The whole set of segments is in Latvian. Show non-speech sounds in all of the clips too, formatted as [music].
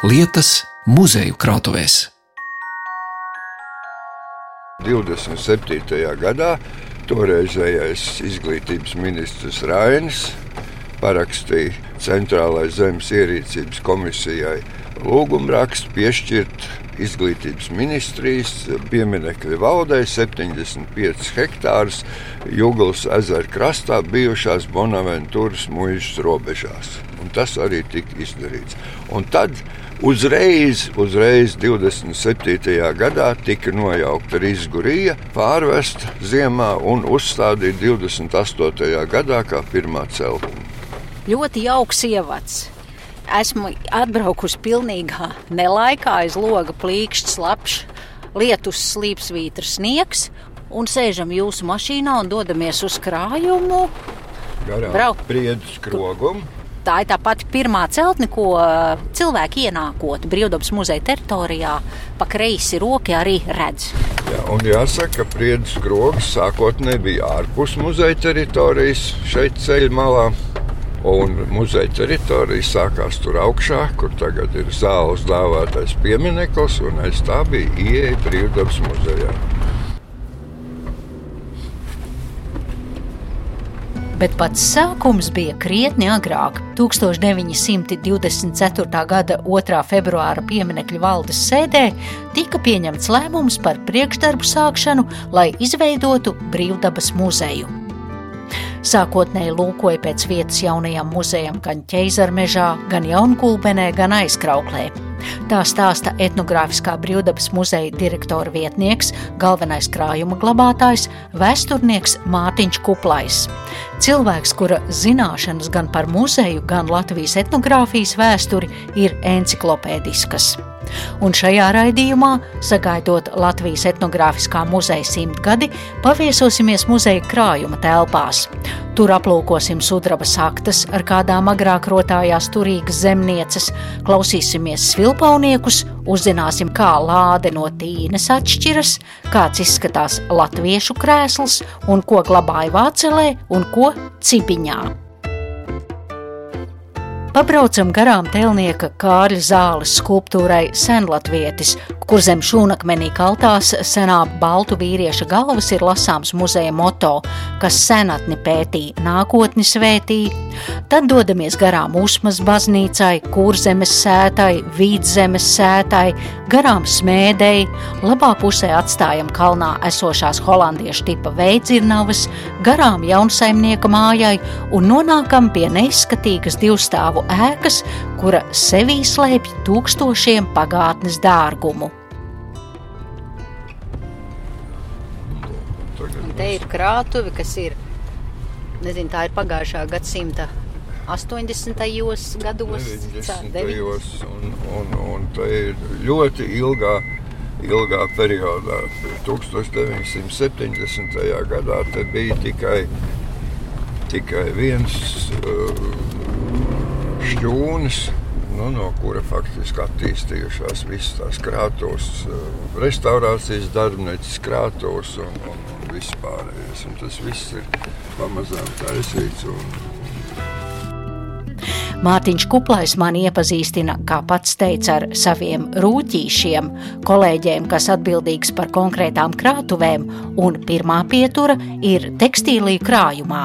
lietas muzeju krātuvēs. 27. gadā toreizējais izglītības ministrs Rainis parakstīja Centrālajai zemes ierīcības komisijai lūgumrakstu piešķirt izglītības ministrijas pieminiekļa valdei 75 hektārus Jūglas ezera krastā bijušās Bonaventūras mūžas robežās. Un tas arī tika izdarīts. Un tad uzreiz, uzreiz 27. gadā tika nojaukta Rīzgurija, pārvesta ziemā un uzstādīta 28. gadā kā pirmā celtne. Ļoti jauks ievads esmu atbraukusi pilnīgā nelaikā, aiz loga plīkšķis, labs, lietus, slīpsvītra sniegs, un sēžam jūsu mašīnā un dodamies uz krājumu. Braukt priedus krogumu. Tā ir tā pati pirmā celtne, ko uh, cilvēki ienākot brīvdabas muzeja teritorijā, pa kreisi rokai arī redz. Jā, un jāsaka, ka priedus krogs sākotnēji bija ārpus muzeja teritorijas šeit ceļa malā. Un muzeja teritorija sākās tur augšā, kur tagad ir zāles dāvātais piemineklis, un aiz tā bija ieeja brīvdabas muzejā. Bet pats sākums bija krietni agrāk. 1924. gada 2. februāra pieminiekļa valdes sēdē tika pieņemts lēmums par priekšdarbu sākšanu, lai izveidotu brīvdabas muzeju. Sākotnēji lūkoja pēc vietas jaunajam muzejam gan ķeizarmežā, gan jaungulbenē, gan aizkrauklē. Tā stāsta etnogrāfiskā brīvdabas muzeja direktora vietnieks, galvenais krājuma glabātājs, vēsturnieks Mārtiņš Kuplais. Cilvēks, kura zināšanas gan par muzeju, gan Latvijas etnogrāfijas vēsturi ir enciklopēdiskas. Un šajā raidījumā, sagaidot Latvijas etnogrāfiskā muzeja simtgadi, paviesosimies muzeja krājuma telpās. Tur aplūkosim sudraba saktas, ar kādām agrāk rotājās turīgas zemnieces, klausīsimies svilpauniekus, uzzināsim, kā lāde no tīnes atšķiras, kāds izskatās latviešu krēsls un ko glabāja Vācelē un ko Cibiņā. Pabraucam garām tēlnieka Kārļa zāles skulptūrai Senlatvietis, kur zem šūnakmenī kaltās senā baltu vīrieša galvas ir lasāms muzeja moto, kas senatni pētīja, nākotni svētīja. Tad dodamies garām Usmas baznīcai, Kurzemes sētai, Vīdzemes sētai, garām smēdei, labā pusē atstājam kalnā esošās holandiešu tipa veidzirnavas, garām jaunsaimnieka mājai un nonākam pie neizskatīgas divstāvu ēkas, kura sevī slēpj tūkstošiem pagātnes dārgumu. Te ir krātuve, kas ir, nezinu, tā ir pagājušā gadsimta 80. gados, 90. un, un, un tā ir ļoti ilgā, ilgā periodā. 1970. gadā te bija tikai, tikai viens uh, šķūnis, nu, no kura faktiski attīstījušās visas tās krātos, uh, restaurācijas darbnīcas krātos un, un, vispārējais. Un tas viss ir pamazām taisīts. Un... Mārtiņš Kuplais man iepazīstina, kā pats teica, ar saviem rūtīšiem, kolēģiem, kas atbildīgs par konkrētām krātuvēm, un pirmā pietura ir tekstīlija krājumā,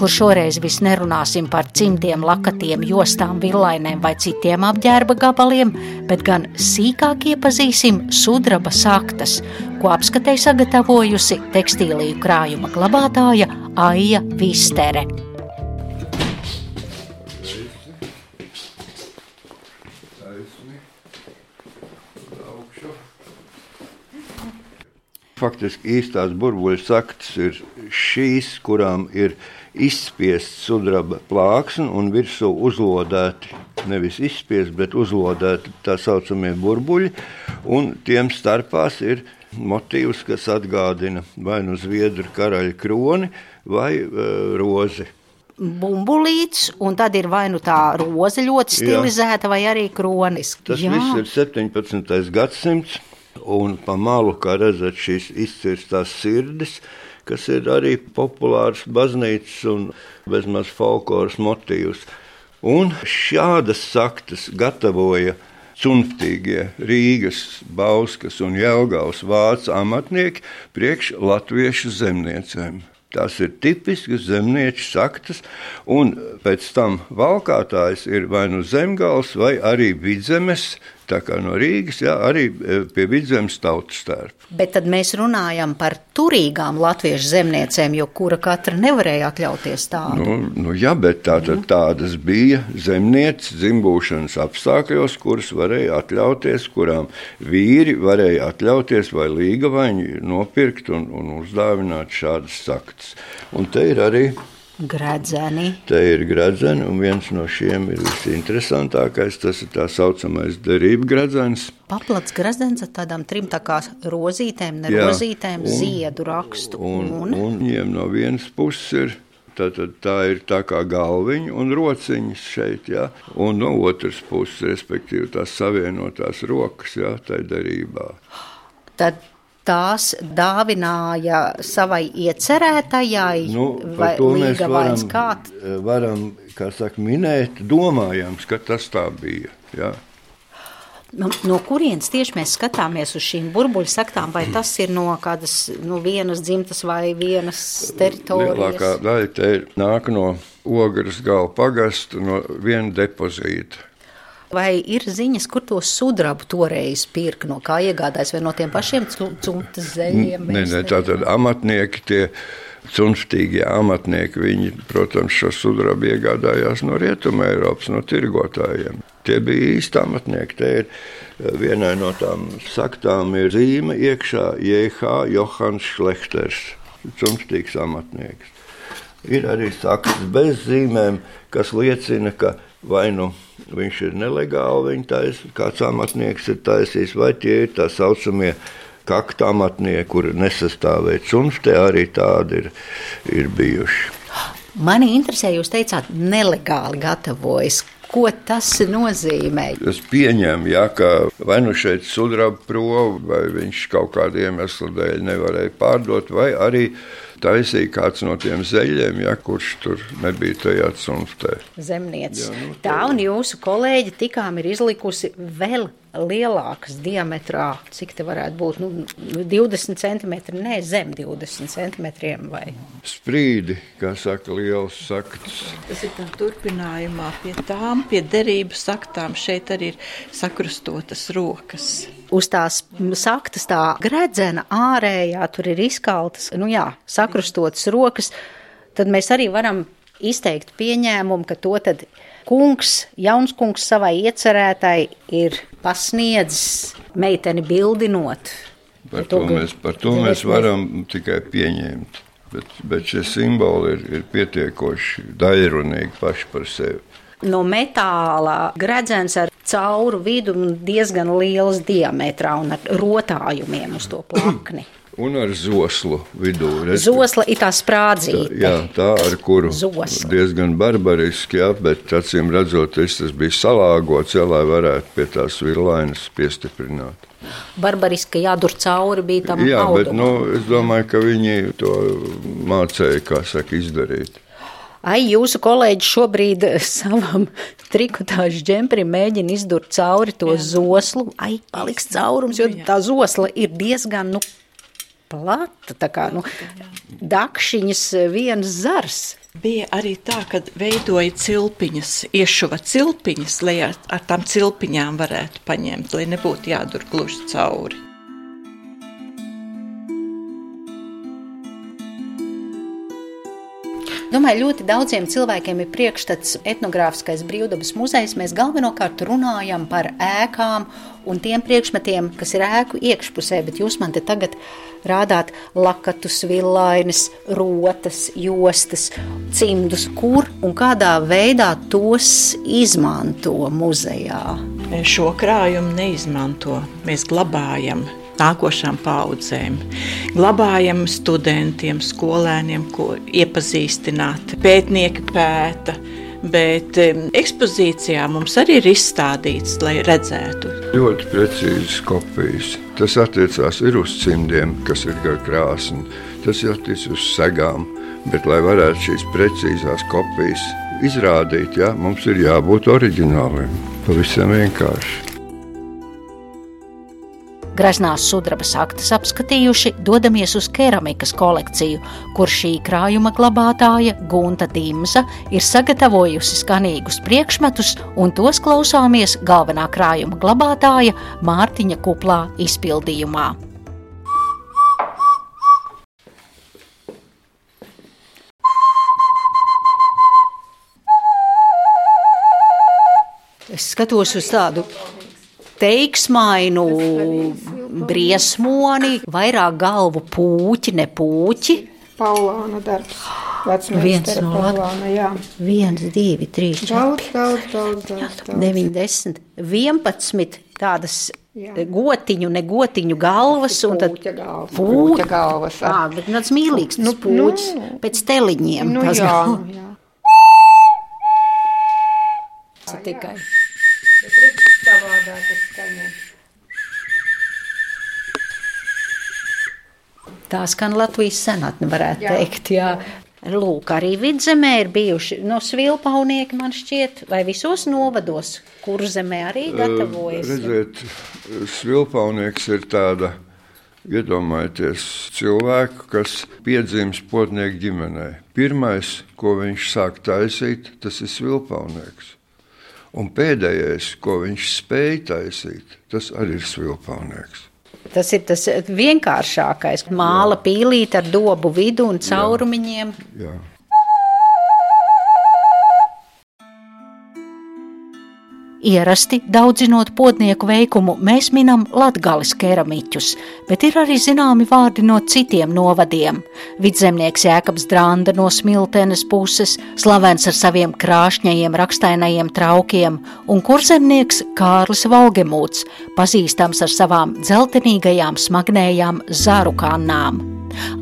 kur šoreiz vis nerunāsim par cimdiem, lakatiem, jostām, villainēm vai citiem apģērba gabaliem, bet gan sīkāk iepazīsim sudraba saktas, ko apskatēji sagatavojusi tekstīliju krājuma glabātāja Aija Vistere. Faktiski īstās burbuļu saktas ir šīs, kurām ir izspiests sudraba plāksne un virsū uzlodēti, nevis izspiesti, bet uzlodēti tā saucamie burbuļi, un tiem starpās ir motīvs, kas atgādina vai nu zviedru karaļa kroni vai uh, rozi. Bumbulīts, un tad ir vai nu tā roze ļoti stilizēta, Jā. vai arī kronis. Tas Jā. viss ir 17. gadsimts, un pa malu, kā redzat, šīs izcirstās sirdis, kas ir arī populārs baznīcas un bezmaz folkloras motīvs. Un šādas saktas gatavoja cunftīgie Rīgas, Bauskas un Jelgavas vācu amatnieki priekš latviešu zemniecēm. Tās ir tipiskas zemnieču saktas, un pēc tam valkātājs ir vai nu zemgals, vai arī vidzemes Tā kā no Rīgas, jā, arī e, pie vidzemes tautas stērpa. Bet tad mēs runājam par turīgām latviešu zemniecēm, jo kura katra nevarēja atļauties tādu. Nu, nu jā, bet tā, tad, tādas bija zemnieces dzimbūšanas apstākļos, kuras varēja atļauties, kurām vīri varēja atļauties vai līgavaini nopirkt un, un uzdāvināt šādas saktas. Un te ir arī Gradzeni. Te ir gradzeni, un viens no šiem ir visinteresantākais. Tas ir tā saucamais derību gradzens. Paplats gradzens ar tādām trim tā kā rozītēm, ne Jā, rozītēm, un, ziedu rakstu. Un, un, un viņiem no vienas puses ir Tātad tā ir tā kā galviņa un rociņas šeit, ja? un no otras puses, respektīvi, tās savienotās rokas, ja, tā darībā. Tad tās dāvināja savai iecerētajai, nu, vai mēs varam, skāt? varam kā saka, minēt, domājams, ka tas tā bija. Ja? No, no kurienes tieši mēs skatāmies uz šīm burbuļu saktām, vai tas ir no kādas nu, vienas dzimtas vai vienas teritorijas? Lielākā daļa te nāk no ogras gala pagasta, no viena depozīta. Vai ir ziņas, kur to sudrabu toreiz pirka, no kā iegādājas, vai no tiem pašiem cuntas zeļiem? Nē, nē, tā tad amatnieki tie. Cunftīgie amatnieki, viņi, protams, šo sudrabu iegādājās no Rietumē Eiropas, no tirgotājiem. Tie bija īsti amatnieki. Te ir eh, vienai no tām saktām ir zīme iekšā J.H. Johans Šlechters, cunftīgs amatnieks. Ir arī saktas bez zīmēm, kas liecina, ka vai nu viņš ir nelegāli, viņa taisa, kāds amatnieks ir taisījis, vai tie ir tā saucamie kakta amatnieki, kuri nesastāvēja cunftē, arī tādi ir, ir bijuši. Mani interesē, jūs teicāt, nelegāli gatavojas. Ko tas nozīmē? Es pieņemu, ja, ka vai nu šeit sudraba provu, vai viņš kaut kādu iemeslu dēļ nevarēja pārdot, vai arī taisīja kāds no tiem zeļiem, ja, kurš tur nebija tajā cunftē. Zemnieks. Jā, nu, tā. tā un jūsu kolēģi tikām ir izlikusi vēl lielākas diametrā, cik te varētu būt nu, 20 centimetri, ne zem 20 centimetriem. Vai? Sprīdi, kā saka, liels sakts. Tas ir tā turpinājumā pie tām, pie derību saktām. Šeit arī ir sakrustotas rokas. Uz tās saktas tā gredzena ārējā, tur ir izkaltas, nu jā, sakrustotas rokas, tad mēs arī varam izteikt pieņēmumu, ka to tad kungs, jauns kungs savai iecerētai ir pasniedzis meiteni bildinot. Par to, mēs, par to mēs varam tikai pieņemt. Bet, bet šie simboli ir, ir pietiekoši daļrunīgi paši par sevi. No metāla gredzens ar cauru vidu diezgan liels diametrā un ar rotājumiem uz to plakni. Un ar zoslu vidū. Zosla ir tā sprādzīta. Jā, tā ar kuru Zosla. diezgan barbariski, jā, bet acīm redzot, tas bija salāgots, jā, lai varētu pie tās virlainas piestiprināt. Barbariski jādur cauri bija tam Jā, audumam. bet nu, es domāju, ka viņi to mācēja, kā saka, izdarīt. Ai, jūsu kolēģi šobrīd [laughs] savam trikotāžu džemperim mēģina izdurt cauri to Jā. zoslu. Ai, paliks caurums, jo tā zosla ir diezgan, nu, plata, tā kā nu, dakšiņas viens zars. Bija arī tā, ka veidoja cilpiņas, iešuva cilpiņas, lai ar, ar tām cilpiņām varētu paņemt, lai nebūtu jādur gluži cauri. Domāju, ļoti daudziem cilvēkiem ir priekšstats etnogrāfiskais brīvdabas muzejs. Mēs galvenokārt runājam par ēkām un tiem priekšmetiem, kas ir ēku iekšpusē, bet jūs man te tagad rādāt lakatus, villainas, rotas, jostas, cimdus, kur un kādā veidā tos izmanto muzejā. Šo krājumu neizmanto, mēs glabājam nākošām paudzēm. Glabājam studentiem, skolēniem, ko iepazīstināt. Pētnieki pēta, bet ekspozīcijā mums arī ir izstādīts, lai redzētu. Ļoti precīzas kopijas. Tas attiecās uz cimdiem, kas ir gar krāsni, tas attiecas uz segām. Bet, lai varētu šīs precīzās kopijas izrādīt, ja mums ir jābūt oriģināliem. Pavisam vienkārši. Graznās sudrabas aktas apskatījuši, dodamies uz keramikas kolekciju, kur šī krājuma glabātāja Gunta Dimza ir sagatavojusi skanīgus priekšmetus, un tos klausāmies galvenā krājuma glabātāja Mārtiņa Kuplā izpildījumā. Es skatos uz tādu teiksmainu briesmoni, vairāk galvu puķi, ne puķi. Paulāna darbs. Viens no Paulāna, jā. Viens, divi, trīs, Daudz, daudz, daudz, daudz. daudz. 90, 11 tādas Jā. gotiņu, ne gotiņu galvas. un tad Pūķa galvas, Pū- pūķa galvas, Jā, ah. bet tāds mīlīgs Nu, nu, puķis nu. pēc teliņiem. Nu, tas jā, galvas. nu, jā. tikai. Bet redz, savādāk tas Tā skan Latvijas senatne, varētu jā. Teikt. Jā. Lūk, arī vidzemē ir bijuši no svilpaunieki, man šķiet, vai visos novados, kur zemē arī gatavojas. Redziet, svilpaunieks ir tāda, iedomājieties, cilvēku, kas piedzimis potnieku ģimenē. Pirmais, ko viņš sāk taisīt, tas ir svilpaunieks. Un pēdējais, ko viņš spēja taisīt, tas arī ir svilpaunieks. Tas ir tas vienkāršākais. Māla pīlīt ar dobu vidu un caurumiņiem. Jā. Ierasti daudzinot potnieku veikumu, mēs minam latgales keramiķus, bet ir arī zināmi vārdi no citiem novadiem. Vidzemnieks Jēkabs Dranda no Smiltenes puses, slavens ar saviem krāšņajiem rakstainajiem traukiem, un kurzemnieks Kārlis Valgemūts, pazīstams ar savām dzeltenīgajām smagnējām zaru kannām.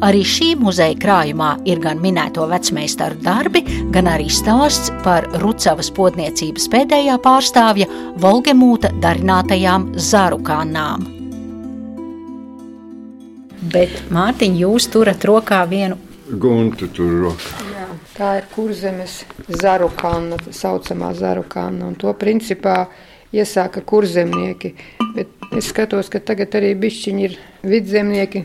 Arī šī muzeja krājumā ir gan minēto vecmeistaru darbi, gan arī stāsts par Rucavas potniecības pēdējā pārstāvja Volgemūta darinātajām zaru kannām. Bet, Mārtiņ, jūs turat rokā vienu Gunta tur rokā. Jā, tā ir kurzemes zaru kanna, tā saucamā zaru kanna, un to principā iesāka kurzemnieki, bet es skatos, ka tagad arī bišķiņi ir vidzemnieki,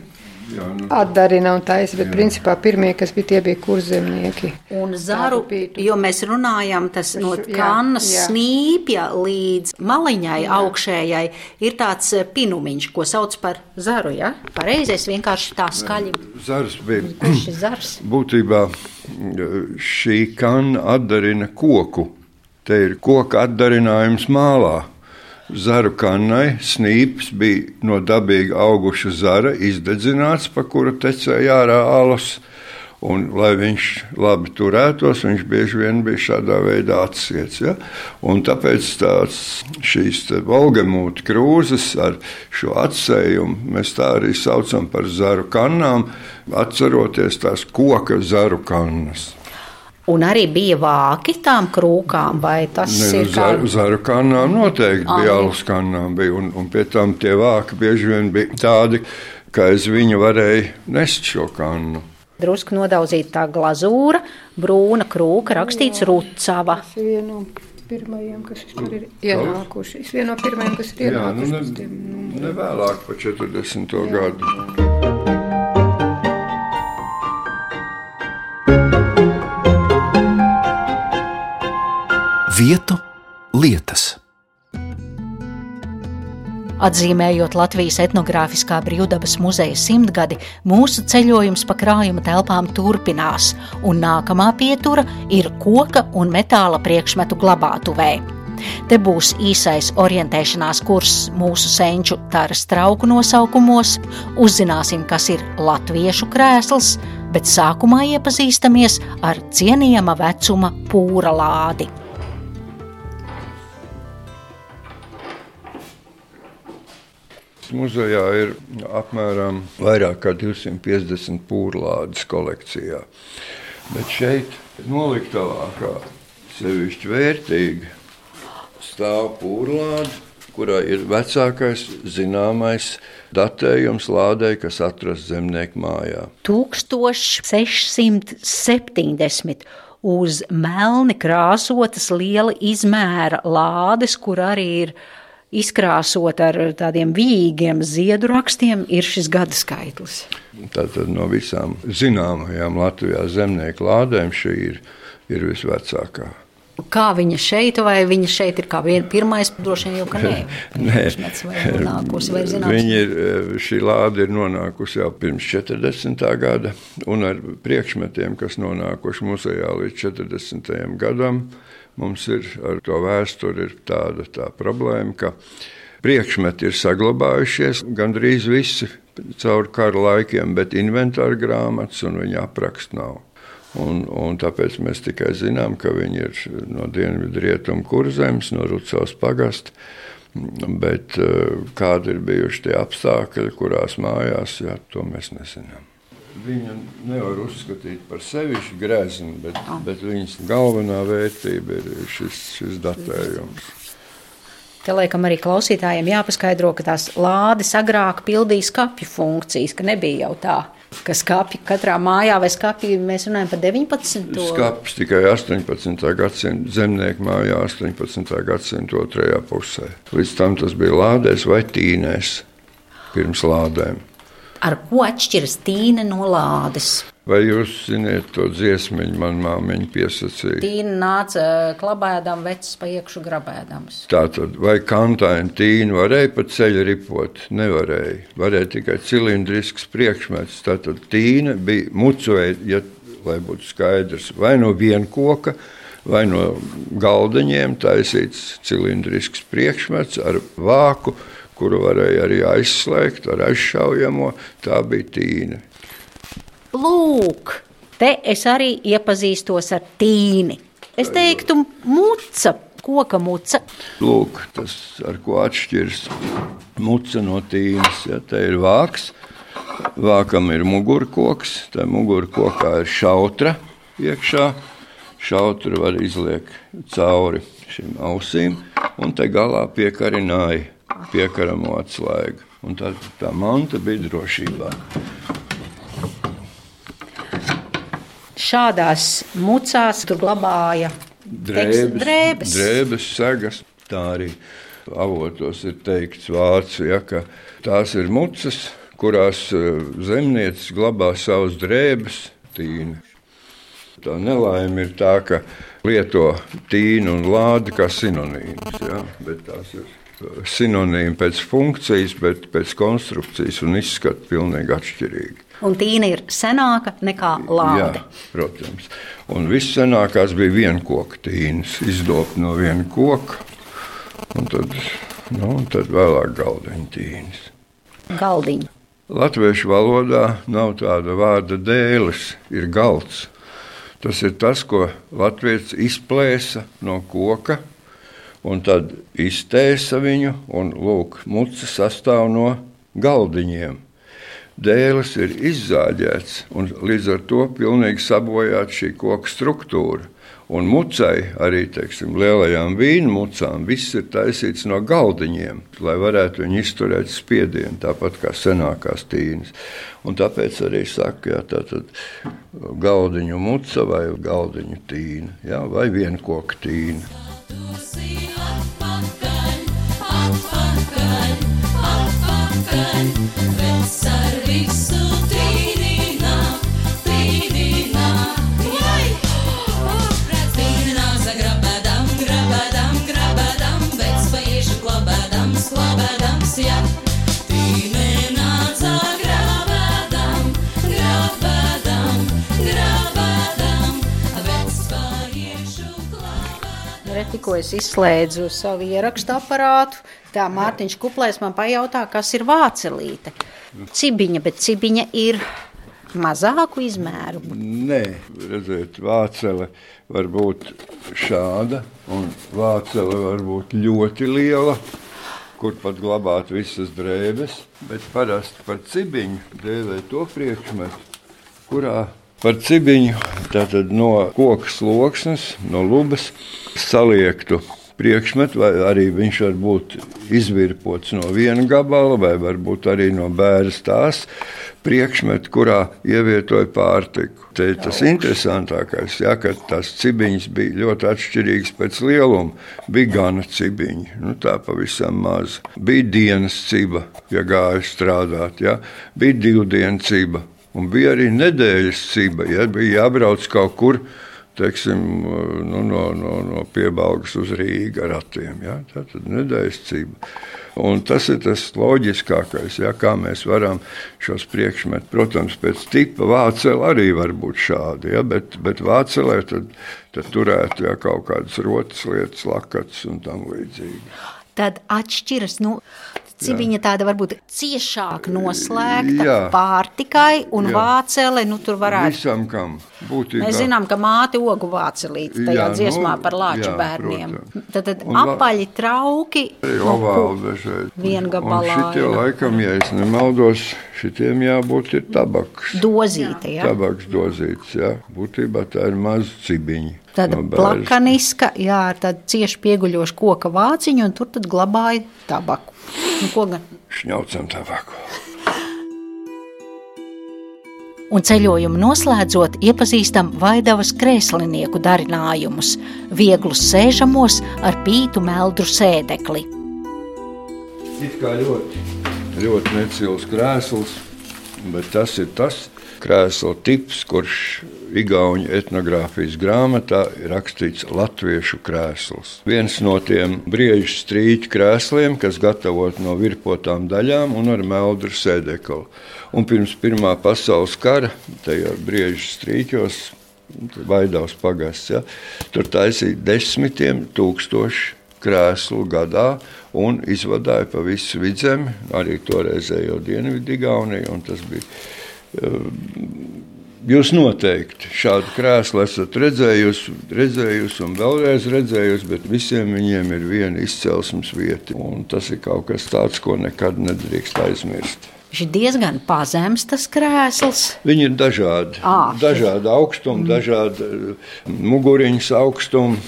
Jā, nu, atdarina un taisa, bet principā pirmie, kas bija, tie bija kurzemnieki. un zaru, jo mēs runājam, tas no Jā, kannas jā. snīpja līdz maliņai augšējai ir tāds eh, pinumiņš, ko sauc par zaru, ja? Pareizi, es vienkārši tā skaļi. Zars bija Kurš ir zars? [clears throat] būtībā šī kanna atdarina koku. Te ir koka atdarinājums mālā. Zaru kannai snīps bija no dabīgi auguša zara, izdedzināts, pa kuru tecēja ārā alus. Un, lai viņš labi turētos, viņš bieži vien bija šādā veidā atsiets. Ja? Un tāpēc tās, šīs valgamūta krūzes ar šo atsējumu mēs tā arī saucam par zaru kannām, atceroties tās koka zaru kannas. Un arī bija vāki tām krūkām, vai tas Ne, ir kā... zaru, kannām noteikti Ah, bija jā. alus kannām, bija, un, un pie tam tie vāki bieži vien bija tādi, ka aiz viņa varēja nest šo kannu. Drusku nodaudzīta tā glazūra, brūna krūka, rakstīts Rucava. Ir viena no pirmajiem, kas tur ir ienākuši. Es viena no pirmajiem, kas ir Jā, nu, ienākuši. ne, tiem, nu, ne vēlāk par 40. gadu. Vietu lietas. Atzīmējot Latvijas etnogrāfiskā brīvdabas muzeja simtgadi, mūsu ceļojums pa krājuma telpām turpinās, un nākamā pietura ir koka un metāla priekšmetu glabātuvē. Te būs īsais orientēšanās kurs mūsu senču taras trauku nosaukumos, uzzināsim, kas ir latviešu krēsls, bet sākumā iepazīstamies ar cienījama vecuma pūra lādi. Muzejā ir apmēram vairāk kā 250 pūlādes kolekcijā. Bet šeit noliktavā kā sevišķi vērtīgi stāv pūlāde, kurā ir vecākais zināmais datējums lādei, kas atrasts zemnieku mājā. 1670. uz melni krāsotas liela izmēra lādes, kur arī ir izkrāsot ar tādiem vīgiem ziedu rakstiem, ir šis gada skaitlis. Tātad no visām zināmajām Latvijā zemnieku lādēm šī ir, ir visvecākā. Kā viņa šeit, vai viņa šeit ir kā viena pirmais, droši vien jau ka nē. [laughs] Nē, nonākusi? Viņa ir, šī lāde ir nonākusi jau pirms 40. gada, un ar priekšmetiem, kas nonākuši muzejā līdz 40. gadam, mums ir ar to vēsturi tāda tā problēma, ka priekšmeti ir saglabājušies gandrīz visi caur kara laikiem, bet inventāra grāmatas un viņa apraksts nav. Un, un tāpēc mēs tikai zinām, ka viņi ir no dienvidu rietumu kurzemes, no Rucavas pagasta. Bet eh, kādi ir bijuši tie apstākļi, kurās mājās, jā, to mēs nezinām. Viņu nevar uzskatīt par sevišķu grezni, bet, bet viņas galvenā vērtība ir šis, šis datējums. Te laikam arī klausītājiem jāpaskaidro, ka tās lādes agrāk pildīja skapju funkcijas, ka nebija jau tā ka skāpji katrā mājā vai skāpji mēs runājam par 19. Skāpis tikai 18. gadsimta zemnieku mājā, 18. gadsimta otrajā pusē. Līdz tam tas bija lādēs vai tīnēs pirms lādēm. Ar ko atšķiras tīna no lādes? Vai jūs zināt to dziesmu, man māmiņa piesacīja? Tīna nāca klabēdam, vecs pa iekšu grabēdams. Tā tad, vai kantaini tīna varēja pa ceļu ripot? Nevarēja. Varēja tikai cilindrisks priekšmets. Tātad tīna bija mucoja, ja, lai būtu skaidrs, vai no vienkoka, vai no galdaņiem taisīts cilindrisks priekšmets ar vāku, kuru varēja arī aizslēgt ar aizšaujamo. Tā bija tīna. Lūk, te es arī iepazīstos ar tīni. Es teiktu, muca, koka muca. Lūk, tas ar ko atšķiras muca no tīnas. Ja, te ir vāks, vākam ir mugurkoks, tā mugurkokā ir šautra iekšā. Šautru var izliekt cauri šīm ausīm, un te galā piekarināja piekaramo atslēgu. Un tā, tā manta bija drošībā. šādās mucās tur glabāja drēbes, drēbes. drēbes segas. Tā arī avotos ir teikts vācu, ja, ka tās ir mucas, kurās e, zemniecis glabā savas drēbes tīni. Tā nelaime ir tā, ka lieto tīnu un lādi kā sinonīmus, ja, bet tās ir sinonīmi pēc funkcijas, bet pēc konstrukcijas un izskata pilnīgi atšķirīgi un tīna ir senāka nekā lāde. Jā, protams. Un viss senākās bija vienkoka tīnas, izdot no viena koka, un tad, nu, un tad vēlāk galdiņa tīnas. Galdiņa. Latviešu valodā nav tāda vārda dēlis, ir galds. Tas ir tas, ko Latvijas izplēsa no koka, un tad iztēsa viņu, un lūk, muca sastāv no galdiņiem dēlis ir izzāģēts un līdz ar to pilnīgi sabojāta šī koka struktūra. Un mucai, arī teiksim, lielajām vīnu mucām, viss ir taisīts no galdiņiem, lai varētu viņu izturēt spiedienu, tāpat kā senākās tīnas. Un tāpēc arī saka, jā, tā tad galdiņu muca vai galdiņu tīna, jā, vai vienkoka tīna. Do see tikko es izslēdzu savu ierakstu aparātu, tā Mārtiņš Kuplēs man pajautā, kas ir vācelīte. Cibiņa, bet cibiņa ir mazāku izmēru. Nē, redziet, vācele var būt šāda, un vācele var būt ļoti liela, kur pat glabāt visas drēbes, bet parasti par cibiņu dēvē to priekšmetu, kurā par cibiņu, tātad no koka sloksnes, no lubas saliektu priekšmets, vai arī viņš var būt izvirpots no viena gabala, vai varbūt arī no bērna tās priekšmeta, kurā ievietoja pārtiku. Te ir tas interesantākais, ja, ka tās cibiņas bija ļoti atšķirīgas pēc lieluma. Bija gana cibiņi, nu, tā pavisam maz. Bija dienas ciba, ja gāja strādāt, ja. bija divu dienu ciba. Un bija arī nedēļas ciba, ja bija jābrauc kaut kur teiksim, nu, no, no, no piebalgas uz Rīgas ratiem. Ja? Tā tad nedēļas cība. Un tas ir tas loģiskākais, ja, kā mēs varam šos priekšmetus. Protams, pēc tipa vācelē arī var būt šādi, ja, bet, bet vācelē tad, tad turētu ja, kaut kādas rotas lietas, lakats un tam līdzīgi. Tad atšķiras. Nu... Cibiņa tāda varbūt ciešāk noslēgta jā. pārtikai un jā. vācele, nu tur varētu. Visam kam. Būtībā. Mēs zinām, ka māte ogu vācelītes tajā jā, dziesmā nu, par lāču jā, bērniem. Protams. Tad, tad un apaļi trauki. Ovāli dažreiz. Viengabalā. Un šitie laikam, ja es nemaldos, šitiem jābūt ir tabaks. Dozīte, jā. Tabaks dozīts, jā. Būtībā tā ir maz cibiņi. Tāda no plakaniska, jā, ar tādu cieši pieguļošu koka vāciņu, un tur tad glabāja tabaku. Nu, ko gan? Šņaucam tabaku. Un ceļojumu noslēdzot, iepazīstam Vaidavas krēslinieku darinājumus, vieglus sēžamos ar pītu meldru sēdekli. It kā ļoti, ļoti necils krēsls, bet tas ir tas krēsla tips, kurš Igaunijas etnogrāfijas grāmatā rakstīts latviešu krēsls. Viens no tiem briežu strīķu krēsliem, kas gatavot no virpotām daļām un ar meldru sēdekli. Un pirms Pirmā pasaules kara tajā briežu strīķos, Vaidavas pagasts, ja, tur taisīja desmitiem tūkstoši krēslu gadā un izvadīja pa visu vidzemi, arī toreizējo Dienvidu Igauniju. Tas bija Jūs noteikti šādu krēslu esat redzējusi, redzējusi un vēlreiz redzējusi, bet visiem viņiem ir viena izcelsmes vieta. Tas ir kaut kas tāds, ko nekad nedrīkst aizmirst. Viņš ir diezgan pazems, tas krēsls. Viņi ir dažādi. À, dažādi augstumi, mm. dažādi eh, muguriņas augstumi.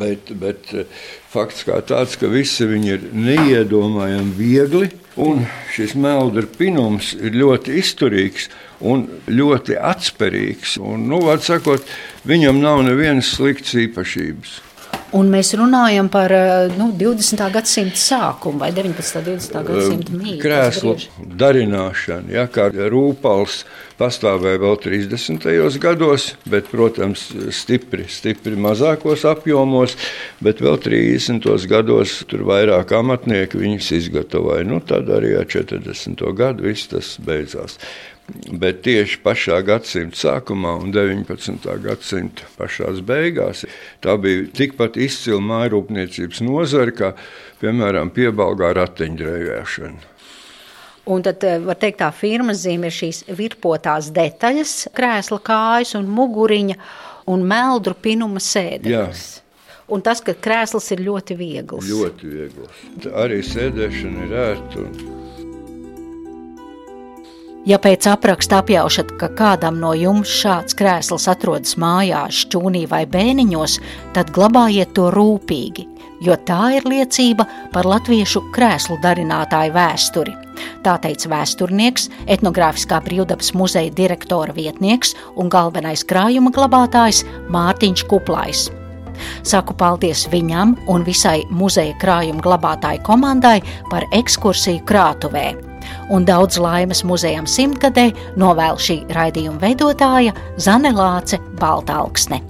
Bet, bet eh, fakts kā tāds, ka visi viņi ir neiedomājami viegli, un šis meldra pinums ir ļoti izturīgs un ļoti atspērīgs. Un, nu, sakot, viņam nav nevienas sliktas īpašības. Un mēs runājam par eh, nu, 20. gadsimta sākumu vai 19. un 20. gadsimta mītnes. Krēslu darināšanu, ja, kā rūpals pastāvēja vēl 30. gados, bet, protams, stipri, stipri mazākos apjomos, bet vēl 30. gados tur vairāk amatnieki viņus izgatavoja. Nu, tad arī ar 40. gadu viss tas beidzās. Bet tieši pašā gadsimta sākumā un 19. gadsimta pašās beigās tā bija tikpat izcila mājrūpniecības nozare, kā piemēram piebalgā ratiņdrēvēšana. Un tad eh, var teikt, tā firmas zīme ir šīs virpotās detaļas, krēsla kājas un muguriņa un meldru pinuma sēdes. Un tas, ka krēsls ir ļoti viegls. Ļoti viegls. Arī sēdēšana ir ērta. Un... Ja pēc apraksta apjaušat, ka kādam no jums šāds krēsls atrodas mājās, šķūnī vai bēniņos, tad glabājiet to rūpīgi, jo tā ir liecība par latviešu krēslu darinātāju vēsturi. Tā teica vēsturnieks, etnogrāfiskā brīvdabas muzeja direktora vietnieks un galvenais krājuma glabātājs Mārtiņš Kuplais. Saku paldies viņam un visai muzeja krājuma glabātāju komandai par ekskursiju krātuvē un daudz laimes muzejam simtgadē novēl šī raidījuma veidotāja Zane Lāce Baltāksne.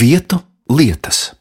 Vietu lietas.